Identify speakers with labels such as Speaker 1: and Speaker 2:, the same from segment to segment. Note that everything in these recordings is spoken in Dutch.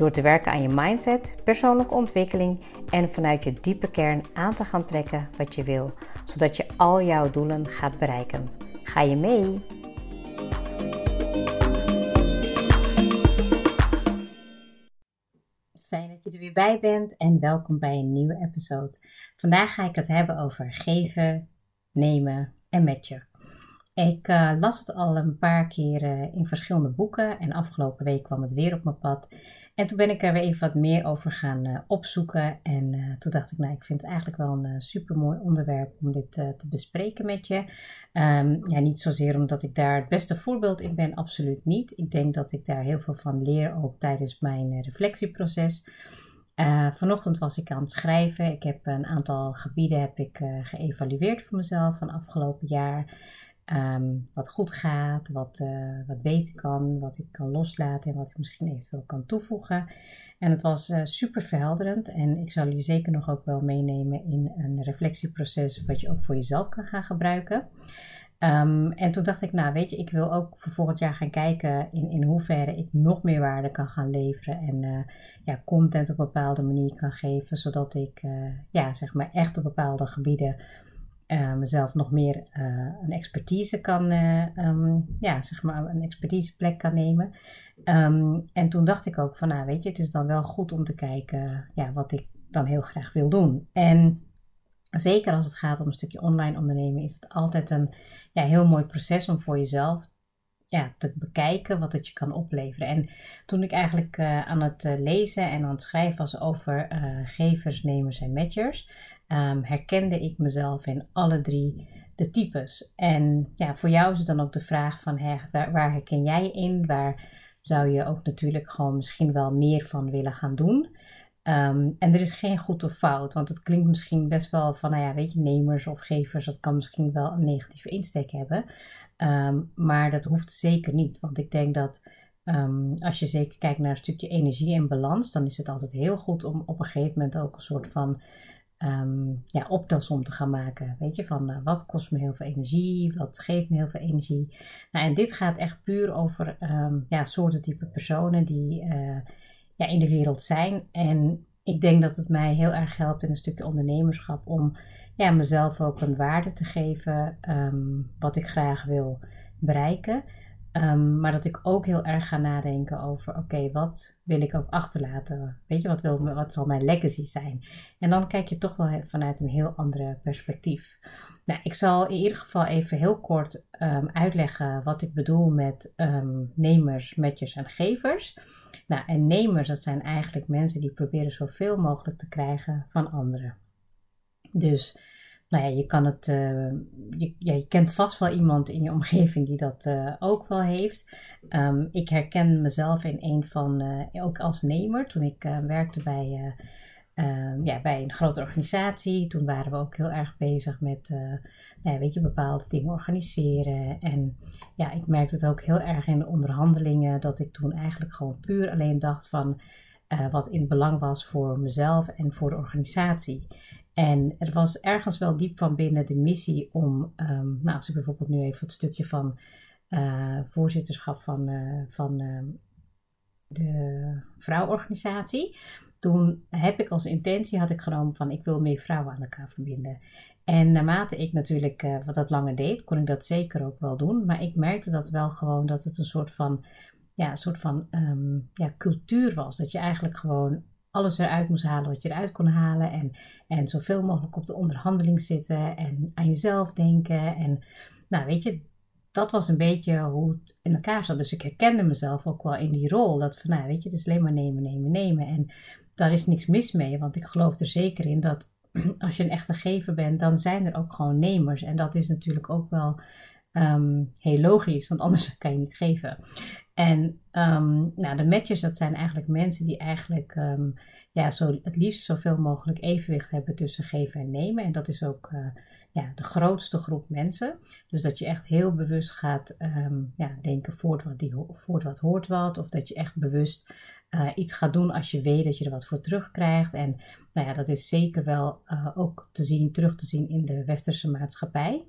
Speaker 1: Door te werken aan je mindset, persoonlijke ontwikkeling en vanuit je diepe kern aan te gaan trekken wat je wil, zodat je al jouw doelen gaat bereiken. Ga je mee? Fijn dat je er weer bij bent en welkom bij een nieuwe episode. Vandaag ga ik het hebben over geven, nemen en matchen. Ik uh, las het al een paar keer uh, in verschillende boeken en afgelopen week kwam het weer op mijn pad. En toen ben ik er weer even wat meer over gaan uh, opzoeken. En toen dacht ik, nou, ik vind het eigenlijk wel een super mooi onderwerp om dit te bespreken met je. Um, ja, niet zozeer omdat ik daar het beste voorbeeld in ben, absoluut niet. Ik denk dat ik daar heel veel van leer, ook tijdens mijn reflectieproces. vanochtend was ik aan het schrijven. Ik heb een aantal gebieden heb ik, geëvalueerd voor mezelf van afgelopen jaar. Ehm, wat goed gaat, wat, uh, wat beter kan, wat ik kan loslaten en wat ik misschien eventueel kan toevoegen. En het was uh, super verhelderend en ik zal jullie zeker nog ook wel meenemen in een reflectieproces wat je ook voor jezelf kan gaan gebruiken. Um, en toen dacht ik, nou weet je, ik wil ook voor volgend jaar gaan kijken in, in hoeverre ik nog meer waarde kan gaan leveren en uh, ja, content op bepaalde manier kan geven, zodat ik ja, zeg maar echt op bepaalde gebieden uh, mezelf nog meer uh, een expertise kan, uh, um, ja, zeg maar een expertiseplek kan nemen. Um, en toen dacht ik ook van, nou weet je, het is dan wel goed om te kijken ja, wat ik dan heel graag wil doen. En zeker als het gaat om een stukje online ondernemen, is het altijd een ja, heel mooi proces om voor jezelf ja, te bekijken wat het je kan opleveren. En toen ik eigenlijk aan het lezen en aan het schrijven was over uh, gevers, nemers en matchers, um, herkende ik mezelf in alle drie de types. En ja, voor jou is het dan ook de vraag van hè, waar, herken jij je in? Waar zou je ook natuurlijk gewoon misschien wel meer van willen gaan doen? Um, en er is geen goed of fout, want het klinkt misschien best wel van, nou ja, weet je, nemers of gevers, dat kan misschien wel een negatieve insteek hebben. Um, maar dat hoeft zeker niet, want ik denk dat als je zeker kijkt naar een stukje energie en balans, dan is het altijd heel goed om op een gegeven moment ook een soort van um, ja, optelsom te gaan maken. Weet je, van uh, wat kost me heel veel energie, wat geeft me heel veel energie. Nou, en dit gaat echt puur over um, ja, soorten type personen die uh, ja, in de wereld zijn. En ik denk dat het mij heel erg helpt in een stukje ondernemerschap om ja, mezelf ook een waarde te geven um, wat ik graag wil bereiken. Um, maar dat ik ook heel erg ga nadenken over: oké, wat wil ik ook achterlaten? Weet je, wat, wil, wat zal mijn legacy zijn? En dan kijk je toch wel vanuit een heel andere perspectief. Nou, ik zal in ieder geval even heel kort um, uitleggen wat ik bedoel met um, nemers, matchers en gevers. Nou, en nemers, dat zijn eigenlijk mensen die proberen zoveel mogelijk te krijgen van anderen. Dus nou ja, je kan het, uh, je, ja, je kent vast wel iemand in je omgeving die dat uh, ook wel heeft. Um, ik herken mezelf in een van, uh, ook als nemer, toen ik werkte bij, ehm, ja, bij een grote organisatie. Toen waren we ook heel erg bezig met, nou ja, weet je, bepaalde dingen organiseren. En ja, ik merkte het ook heel erg in de onderhandelingen, dat ik toen eigenlijk gewoon puur alleen dacht van wat in belang was voor mezelf en voor de organisatie. En er was ergens wel diep van binnen de missie om, um, nou als ik bijvoorbeeld nu even het stukje van uh, voorzitterschap van, uh, van uh, de vrouworganisatie. Toen heb ik als intentie had ik genomen van ik wil meer vrouwen aan elkaar verbinden. En naarmate ik natuurlijk wat dat langer deed, kon ik dat zeker ook wel doen. Maar ik merkte dat wel gewoon dat het een soort van, ja, een soort van um, ja, cultuur was. Dat je eigenlijk gewoon alles eruit moest halen wat je eruit kon halen. En, en zoveel mogelijk op de onderhandeling zitten en aan jezelf denken. En nou, weet je, dat was een beetje hoe het in elkaar zat. Dus ik herkende mezelf ook wel in die rol. Dat van, nou, weet je, het is alleen maar nemen, nemen, nemen. En daar is niks mis mee, want ik geloof er zeker in dat als je een echte gever bent, dan zijn er ook gewoon nemers. En dat is natuurlijk ook wel um, heel logisch, want anders kan je niet geven. En um, nou, de matchers, dat zijn eigenlijk mensen die eigenlijk um, ja, zo, het liefst zoveel mogelijk evenwicht hebben tussen geven en nemen. En dat is ook uh, ja, de grootste groep mensen. Dus dat je echt heel bewust gaat ja, denken voort wat, die, voort wat hoort wat. Of dat je echt bewust uh, iets gaat doen als je weet dat je er wat voor terugkrijgt. En nou ja, dat is zeker wel uh, ook te zien, terug te zien in de westerse maatschappij.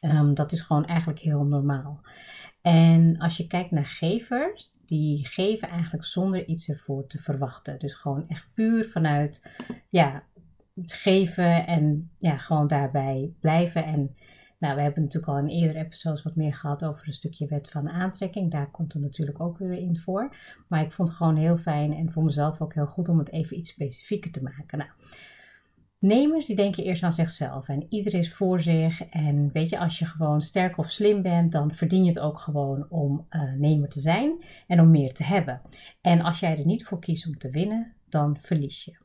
Speaker 1: Um, dat is gewoon eigenlijk heel normaal. En als je kijkt naar gevers, die geven eigenlijk zonder iets ervoor te verwachten. Dus gewoon echt puur vanuit ja, het geven en ja, gewoon daarbij blijven. En nou, we hebben natuurlijk al in eerdere episodes wat meer gehad over een stukje wet van aantrekking. Daar komt het natuurlijk ook weer in voor. Maar ik vond het gewoon heel fijn en voor mezelf ook heel goed om het even iets specifieker te maken. Nou, Nemers die denken eerst aan zichzelf en ieder is voor zich. En weet je, als je gewoon sterk of slim bent, dan verdien je het ook gewoon om uh, nemer te zijn en om meer te hebben. En als jij er niet voor kiest om te winnen, dan verlies je.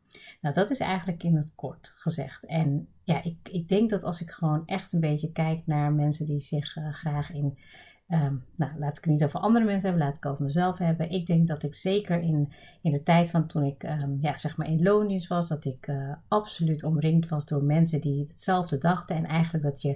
Speaker 1: Nou, dat is eigenlijk in het kort gezegd. En ja, ik, ik denk dat als ik gewoon echt een beetje kijk naar mensen die zich uh, graag in Um, nou, laat ik het niet over andere mensen hebben, laat ik het over mezelf hebben. Ik denk dat ik zeker in, in de tijd van toen ik um, ja, zeg maar in loondienst was, dat ik uh, absoluut omringd was door mensen die hetzelfde dachten. En eigenlijk dat je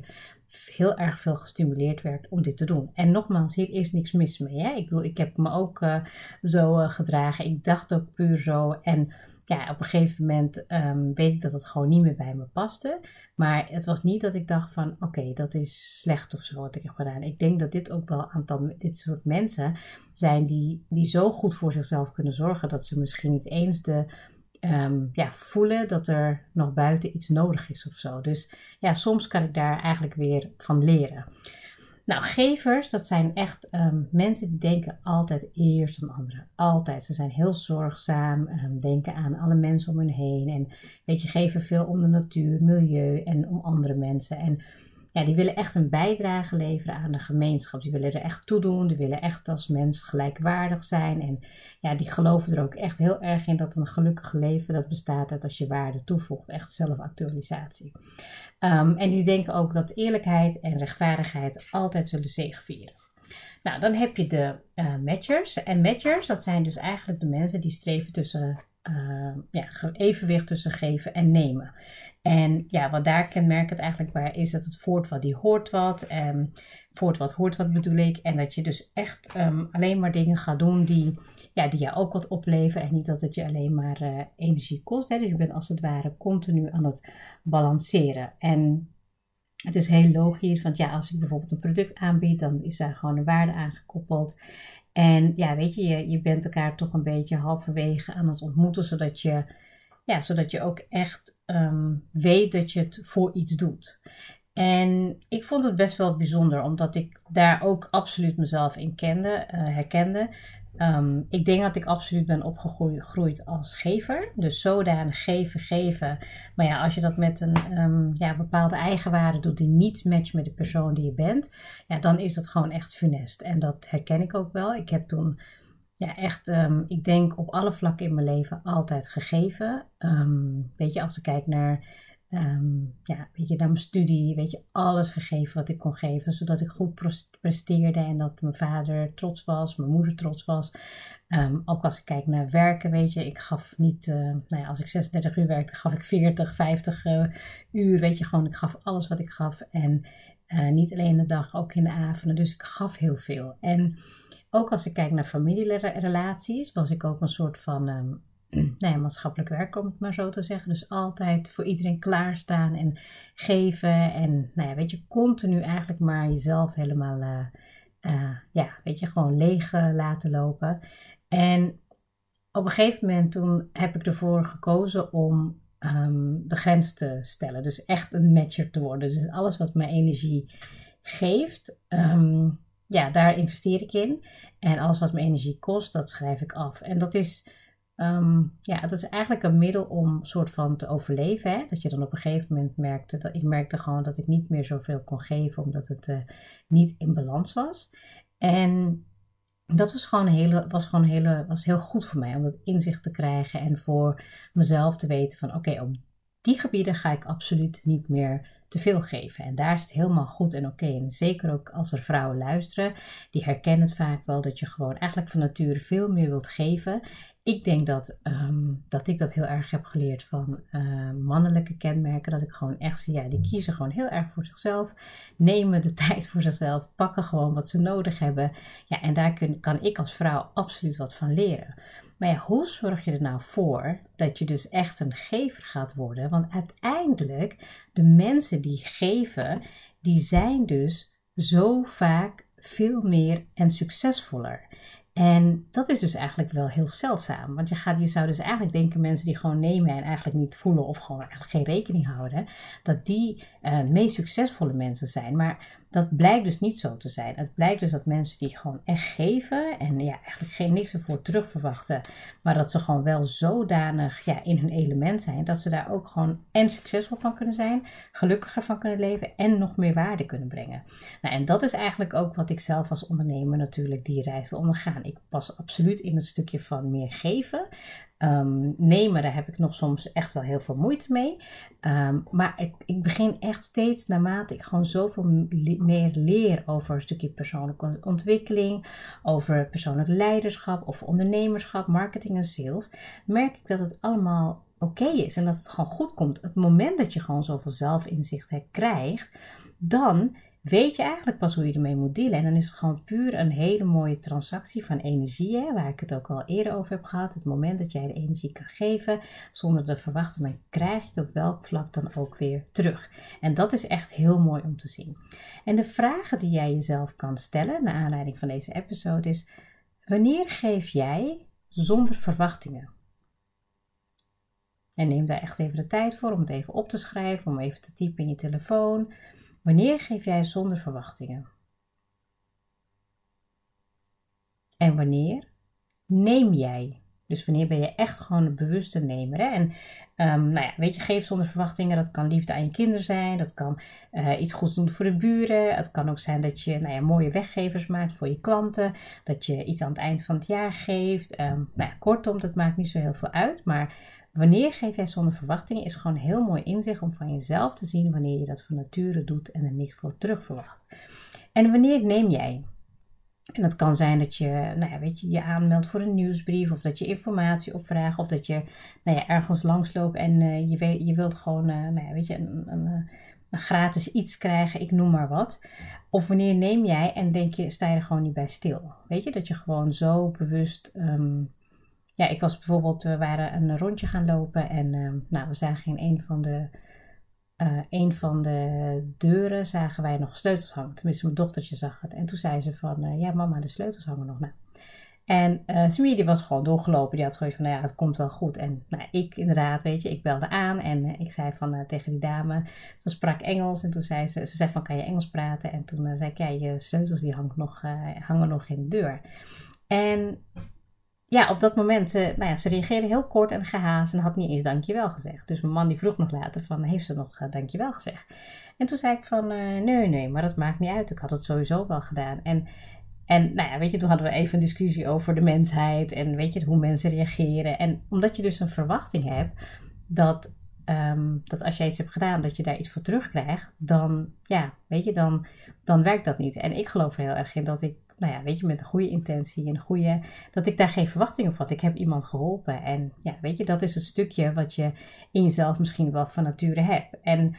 Speaker 1: heel erg veel gestimuleerd werd om dit te doen. En nogmaals, hier is niks mis mee. Hè? Ik bedoel, ik heb me ook uh, zo uh, gedragen. Ik dacht ook puur zo. En ja, op een gegeven moment um, weet ik dat het gewoon niet meer bij me paste. Maar het was niet dat ik dacht van oké, dat is slecht of zo wat ik heb gedaan. Ik denk dat dit ook wel een aantal, dit soort mensen zijn die, die zo goed voor zichzelf kunnen zorgen dat ze misschien niet eens de um, ja, voelen dat er nog buiten iets nodig is of zo. Dus ja, soms kan ik daar eigenlijk weer van leren. Nou, gevers, dat zijn echt um, mensen die denken altijd eerst aan anderen. Altijd. Ze zijn heel zorgzaam, um, denken aan alle mensen om hun heen. En weet je, geven veel om de natuur, milieu en om andere mensen. En die willen echt een bijdrage leveren aan de gemeenschap. Die willen er echt toe doen. Die willen echt als mens gelijkwaardig zijn. En ja, die geloven er ook echt heel erg in dat een gelukkig leven dat bestaat uit als je waarde toevoegt. Echt zelfactualisatie. Um, en die denken ook dat eerlijkheid en rechtvaardigheid altijd zullen zegevieren. Nou, dan heb je de uh, matchers. En matchers, dat zijn dus eigenlijk de mensen die streven tussen uh, ja, evenwicht tussen geven en nemen. En ja, wat daar kenmerkend eigenlijk bij is dat het voort wat die hoort wat. En voort wat hoort wat bedoel ik. En dat je dus echt um, alleen maar dingen gaat doen die, ja, die jou ook wat opleveren. En niet dat het je alleen maar uh, energie kost. Hè. Dus je bent als het ware continu aan het balanceren. En het is heel logisch, want ja, als ik bijvoorbeeld een product aanbied, dan is daar gewoon een waarde aan gekoppeld. En ja, weet je, je, je bent elkaar toch een beetje halverwege aan het ontmoeten, zodat je, ja, zodat je ook echt um, weet dat je het voor iets doet. En ik vond het best wel bijzonder, omdat ik daar ook absoluut mezelf in kende, uh, herkende. Um, ik denk dat ik absoluut ben opgegroeid als gever. Dus zodanig geven, geven. Maar ja, als je dat met een um, ja, bepaalde eigenwaarde doet die niet matcht met de persoon die je bent, ja, dan is dat gewoon echt funest. En dat herken ik ook wel. Ik heb toen ja, echt, um, ik denk op alle vlakken in mijn leven altijd gegeven. weet je, als ik kijk naar Um, ja, weet je, naar mijn studie, weet je, alles gegeven wat ik kon geven, zodat ik goed presteerde en dat mijn vader trots was, mijn moeder trots was. Um, ook als ik kijk naar werken, weet je, ik gaf niet, uh, nou ja, als ik 36 uur werkte, gaf ik 40, 50 uh, uur, weet je, gewoon, ik gaf alles wat ik gaf en uh, niet alleen de dag, ook in de avonden, dus ik gaf heel veel. En ook als ik kijk naar familierelaties, was ik ook een soort van um, nou maatschappelijk werk, om het maar zo te zeggen. Dus altijd voor iedereen klaarstaan en geven. En nou ja, weet je, continu eigenlijk maar jezelf helemaal, uh, uh, ja, weet je, gewoon leeg uh, laten lopen. En op een gegeven moment toen heb ik ervoor gekozen om um, de grens te stellen. Dus echt een matcher te worden. Dus alles wat mij energie geeft, um, ja, daar investeer ik in. En alles wat me energie kost, dat schrijf ik af. En dat is Um, ja, het is eigenlijk een middel om soort van te overleven. Hè? Dat je dan op een gegeven moment merkte, dat ik merkte gewoon dat ik niet meer zoveel kon geven, omdat het uh, niet in balans was. En dat was gewoon, hele, was gewoon hele, was heel goed voor mij om dat inzicht te krijgen en voor mezelf te weten van oké, op die gebieden ga ik absoluut niet meer te veel geven. En daar is het helemaal goed en oké. En zeker ook als er vrouwen luisteren, die herkennen het vaak wel dat je gewoon eigenlijk van nature veel meer wilt geven. Ik denk dat, ehm, dat ik dat heel erg heb geleerd van uh, mannelijke kenmerken. Dat ik gewoon echt zie, ja, die kiezen gewoon heel erg voor zichzelf. Nemen de tijd voor zichzelf. Pakken gewoon wat ze nodig hebben. Ja, en daar kan ik als vrouw absoluut wat van leren. Maar hoe zorg je er nou voor dat je dus echt een gever gaat worden? Want uiteindelijk, de mensen die geven, die zijn dus zo vaak veel meer en succesvoller. En dat is dus eigenlijk wel heel zeldzaam. Want je, gaat, je zou dus eigenlijk denken, mensen die gewoon nemen en eigenlijk niet voelen of gewoon eigenlijk geen rekening houden, dat die uh, meest succesvolle mensen zijn. Maar dat blijkt dus niet zo te zijn. Het blijkt dus dat mensen die gewoon echt geven en ja, eigenlijk geen niks ervoor terug verwachten, maar dat ze gewoon wel zodanig ja, in hun element zijn, dat ze daar ook gewoon en succesvol van kunnen zijn, gelukkiger van kunnen leven en nog meer waarde kunnen brengen. Nou, en dat is eigenlijk ook wat ik zelf als ondernemer natuurlijk die reis wil ondergaan. Ik pas absoluut in het stukje van meer geven. Um, nemen, daar heb ik nog soms echt wel heel veel moeite mee. Um, maar ik, ik, begin echt steeds naarmate ik gewoon zoveel meer leer over een stukje persoonlijke ontwikkeling, over persoonlijk leiderschap of ondernemerschap, marketing en sales, merk ik dat het allemaal oké is en dat het gewoon goed komt. Het moment dat je gewoon zoveel zelfinzicht krijgt, dan weet je eigenlijk pas hoe je ermee moet dealen. En dan is het gewoon puur een hele mooie transactie van energie, hè, waar ik het ook al eerder over heb gehad. Het moment dat jij de energie kan geven zonder te verwachten, dan krijg je het op welk vlak dan ook weer terug. En dat is echt heel mooi om te zien. En de vragen die jij jezelf kan stellen naar aanleiding van deze episode is: wanneer geef jij zonder verwachtingen? En neem daar echt even de tijd voor om het even op te schrijven, om even te typen in je telefoon. Wanneer geef jij zonder verwachtingen? En wanneer neem jij? Dus wanneer ben je echt gewoon een bewuste nemer? Hè? En um, nou ja, weet je, geef zonder verwachtingen. Dat kan liefde aan je kinderen zijn. Dat kan uh, iets goeds doen voor de buren. Het kan ook zijn dat je nou ja, mooie weggevers maakt voor je klanten. Dat je iets aan het eind van het jaar geeft. Um, nou ja, kortom, dat maakt niet zo heel veel uit. Maar Wanneer geef jij zonder verwachtingen is gewoon heel mooi inzicht om van jezelf te zien wanneer je dat van nature doet en er niks voor terug verwacht. En wanneer neem jij? En dat kan zijn dat je, nou ja, weet je, je aanmeldt voor een nieuwsbrief of dat je informatie opvraagt of dat je nou ja, ergens langsloopt en uh, je, weet, je wilt gewoon, uh, nou ja, weet je, een, een, een, gratis iets krijgen, ik noem maar wat. Of wanneer neem jij en denk je, sta je er gewoon niet bij stil? Weet je, dat je gewoon zo bewust um, ja, ik was bijvoorbeeld, we waren een rondje gaan lopen en uh, nou, we zagen in een van de, uh, een van de deuren zagen wij nog sleutels hangen. Tenminste, mijn dochtertje zag het. En toen zei ze van, uh, ja mama, de sleutels hangen nog. Nou. En uh, Smee die was gewoon doorgelopen. Die had gewoon van, nou ja, het komt wel goed. En nou, ik inderdaad, weet je, ik belde aan en ik zei van tegen die dame, ze sprak Engels. En toen zei ze, ze zei van, kan je Engels praten? En toen zei ik, ja, je sleutels die hangen nog, hangen nog in de deur. En ja, op dat moment, uh, nou ja, ze reageerde heel kort en gehaast en had niet eens dankjewel gezegd. Dus mijn man die vroeg nog later van, heeft ze nog uh, dankjewel gezegd? En toen zei ik van, uh, nee, nee, maar dat maakt niet uit. Ik had het sowieso wel gedaan. En, en nou ja, weet je, toen hadden we even een discussie over de mensheid en weet je, hoe mensen reageren. En omdat je dus een verwachting hebt dat, um, dat als jij iets hebt gedaan, dat je daar iets voor terugkrijgt, dan, ja, weet je, dan, dan werkt dat niet. En ik geloof er heel erg in dat ik nou ja, weet je, met een goede intentie en goede, dat ik daar geen verwachtingen van had. Ik heb iemand geholpen en ja, weet je, dat is het stukje wat je in jezelf misschien wel van nature hebt. En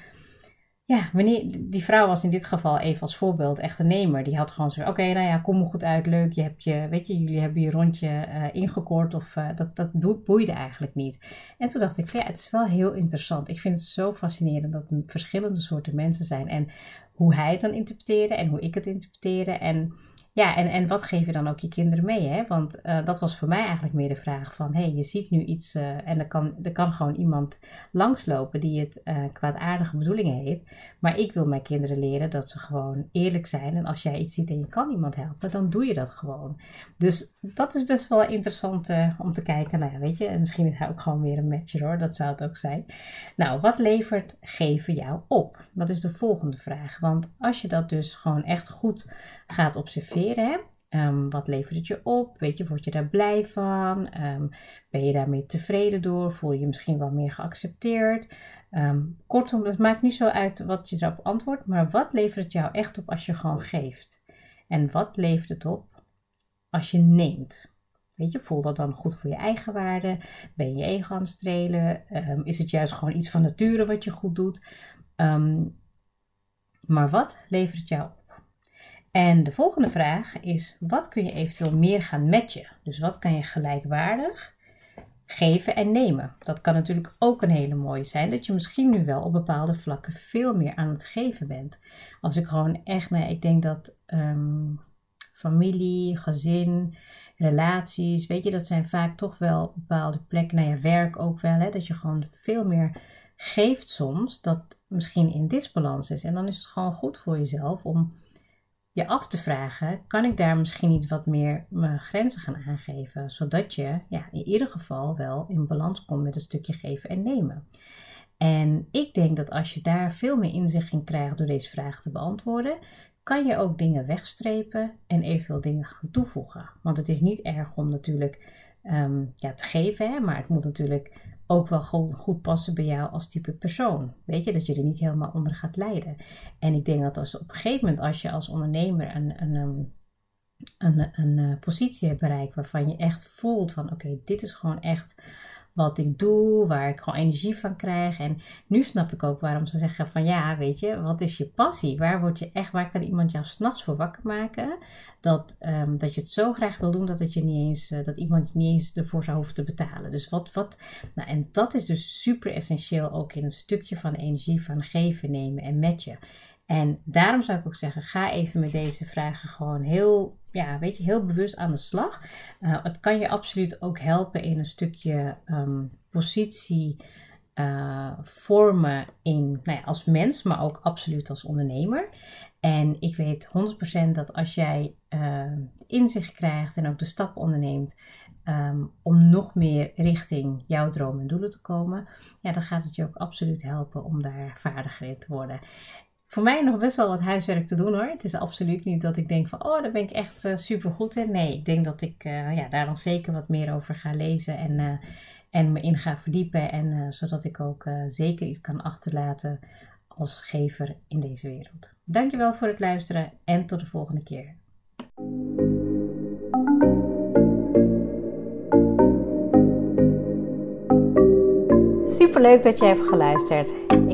Speaker 1: ja, wanneer, die vrouw was in dit geval even als voorbeeld echt een nemer. Die had gewoon zo, oké, nou ja, kom me goed uit, leuk. Je hebt je, weet je, jullie hebben je rondje uh, ingekort of uh, dat, dat boeide eigenlijk niet. En toen dacht ik, ja, het is wel heel interessant. Ik vind het zo fascinerend dat er verschillende soorten mensen zijn. En hoe hij het dan interpreteerde en hoe ik het interpreteerde. En ja, en, en wat geef je dan ook je kinderen mee? Hè? Want uh, dat was voor mij eigenlijk meer de vraag van... hé, hey, je ziet nu iets uh, en er kan, er kan gewoon iemand langslopen... die het uh, kwaadaardige bedoelingen heeft. Maar ik wil mijn kinderen leren dat ze gewoon eerlijk zijn. En als jij iets ziet en je kan iemand helpen, dan doe je dat gewoon. Dus dat is best wel interessant om te kijken. Nou ja, weet je, en misschien is hij ook gewoon weer een matcher hoor. Dat zou het ook zijn. Nou, wat levert geven jou op? Dat is de volgende vraag. Want als je dat dus gewoon echt goed gaat observeren Ehm, wat levert het je op? Weet je, word je daar blij van? Ehm, ben je daarmee tevreden door? Voel je je misschien wel meer geaccepteerd? Ehm, kortom, het maakt niet zo uit wat je erop antwoordt, maar wat levert het jou echt op als je gewoon geeft? En wat levert het op als je neemt? Weet je, voel dat dan goed voor je eigen waarde? Ben je ego aan het strelen? is het juist gewoon iets van nature wat je goed doet? maar wat levert het jou? En de volgende vraag is: wat kun je eventueel meer gaan matchen? Dus wat kan je gelijkwaardig geven en nemen? Dat kan natuurlijk ook een hele mooie zijn, dat je misschien nu wel op bepaalde vlakken veel meer aan het geven bent. Als ik gewoon echt, nou, ik denk dat ehm, familie, gezin, relaties, weet je, dat zijn vaak toch wel bepaalde plekken, nou je werk ook wel, hè, dat je gewoon veel meer geeft soms, dat misschien in disbalans is. En dan is het gewoon goed voor jezelf om je af te vragen: kan ik daar misschien niet wat meer mijn grenzen gaan aangeven? Zodat je ja, in ieder geval wel in balans komt met een stukje geven en nemen. En ik denk dat als je daar veel meer inzicht in krijgt door deze vragen te beantwoorden, kan je ook dingen wegstrepen en eventueel dingen gaan toevoegen. Want het is niet erg om natuurlijk um, ja, te geven, hè, maar het moet natuurlijk ook wel goed, goed passen bij jou als type persoon. Weet je, dat je er niet helemaal onder gaat lijden. En ik denk dat als op een gegeven moment, als je als ondernemer een, een, een, een, een, een positie hebt bereikt waarvan je echt voelt van oké, dit is gewoon echt wat ik doe, waar ik gewoon energie van krijg. En nu snap ik ook waarom ze zeggen van ja, weet je, wat is je passie? Waar word je echt, waar kan iemand jou s'nachts voor wakker maken? Dat, um, dat je het zo graag wil doen dat, het je niet eens, uh, dat iemand je niet eens ervoor zou hoeven te betalen. Dus wat, wat, nou en dat is dus super essentieel ook in een stukje van energie van geven, nemen en matchen. En daarom zou ik ook zeggen, ga even met deze vragen gewoon heel, ja, weet je, heel bewust aan de slag. Uh, het kan je absoluut ook helpen in een stukje um, positie uh, vormen in, nou ja, als mens, maar ook absoluut als ondernemer. En ik weet 100% dat als jij uh, inzicht krijgt en ook de stap onderneemt um, om nog meer richting jouw droom en doelen te komen, ja, dan gaat het je ook absoluut helpen om daar vaardiger in te worden voor mij nog best wel wat huiswerk te doen hoor. Het is absoluut niet dat ik denk van, oh, daar ben ik echt uh, super goed in. Nee, ik denk dat ik uh, ja, daar dan zeker wat meer over ga lezen en, uh, en me in ga verdiepen. En zodat ik ook zeker iets kan achterlaten als gever in deze wereld. Dankjewel voor het luisteren en tot de volgende keer. Super leuk dat je hebt geluisterd.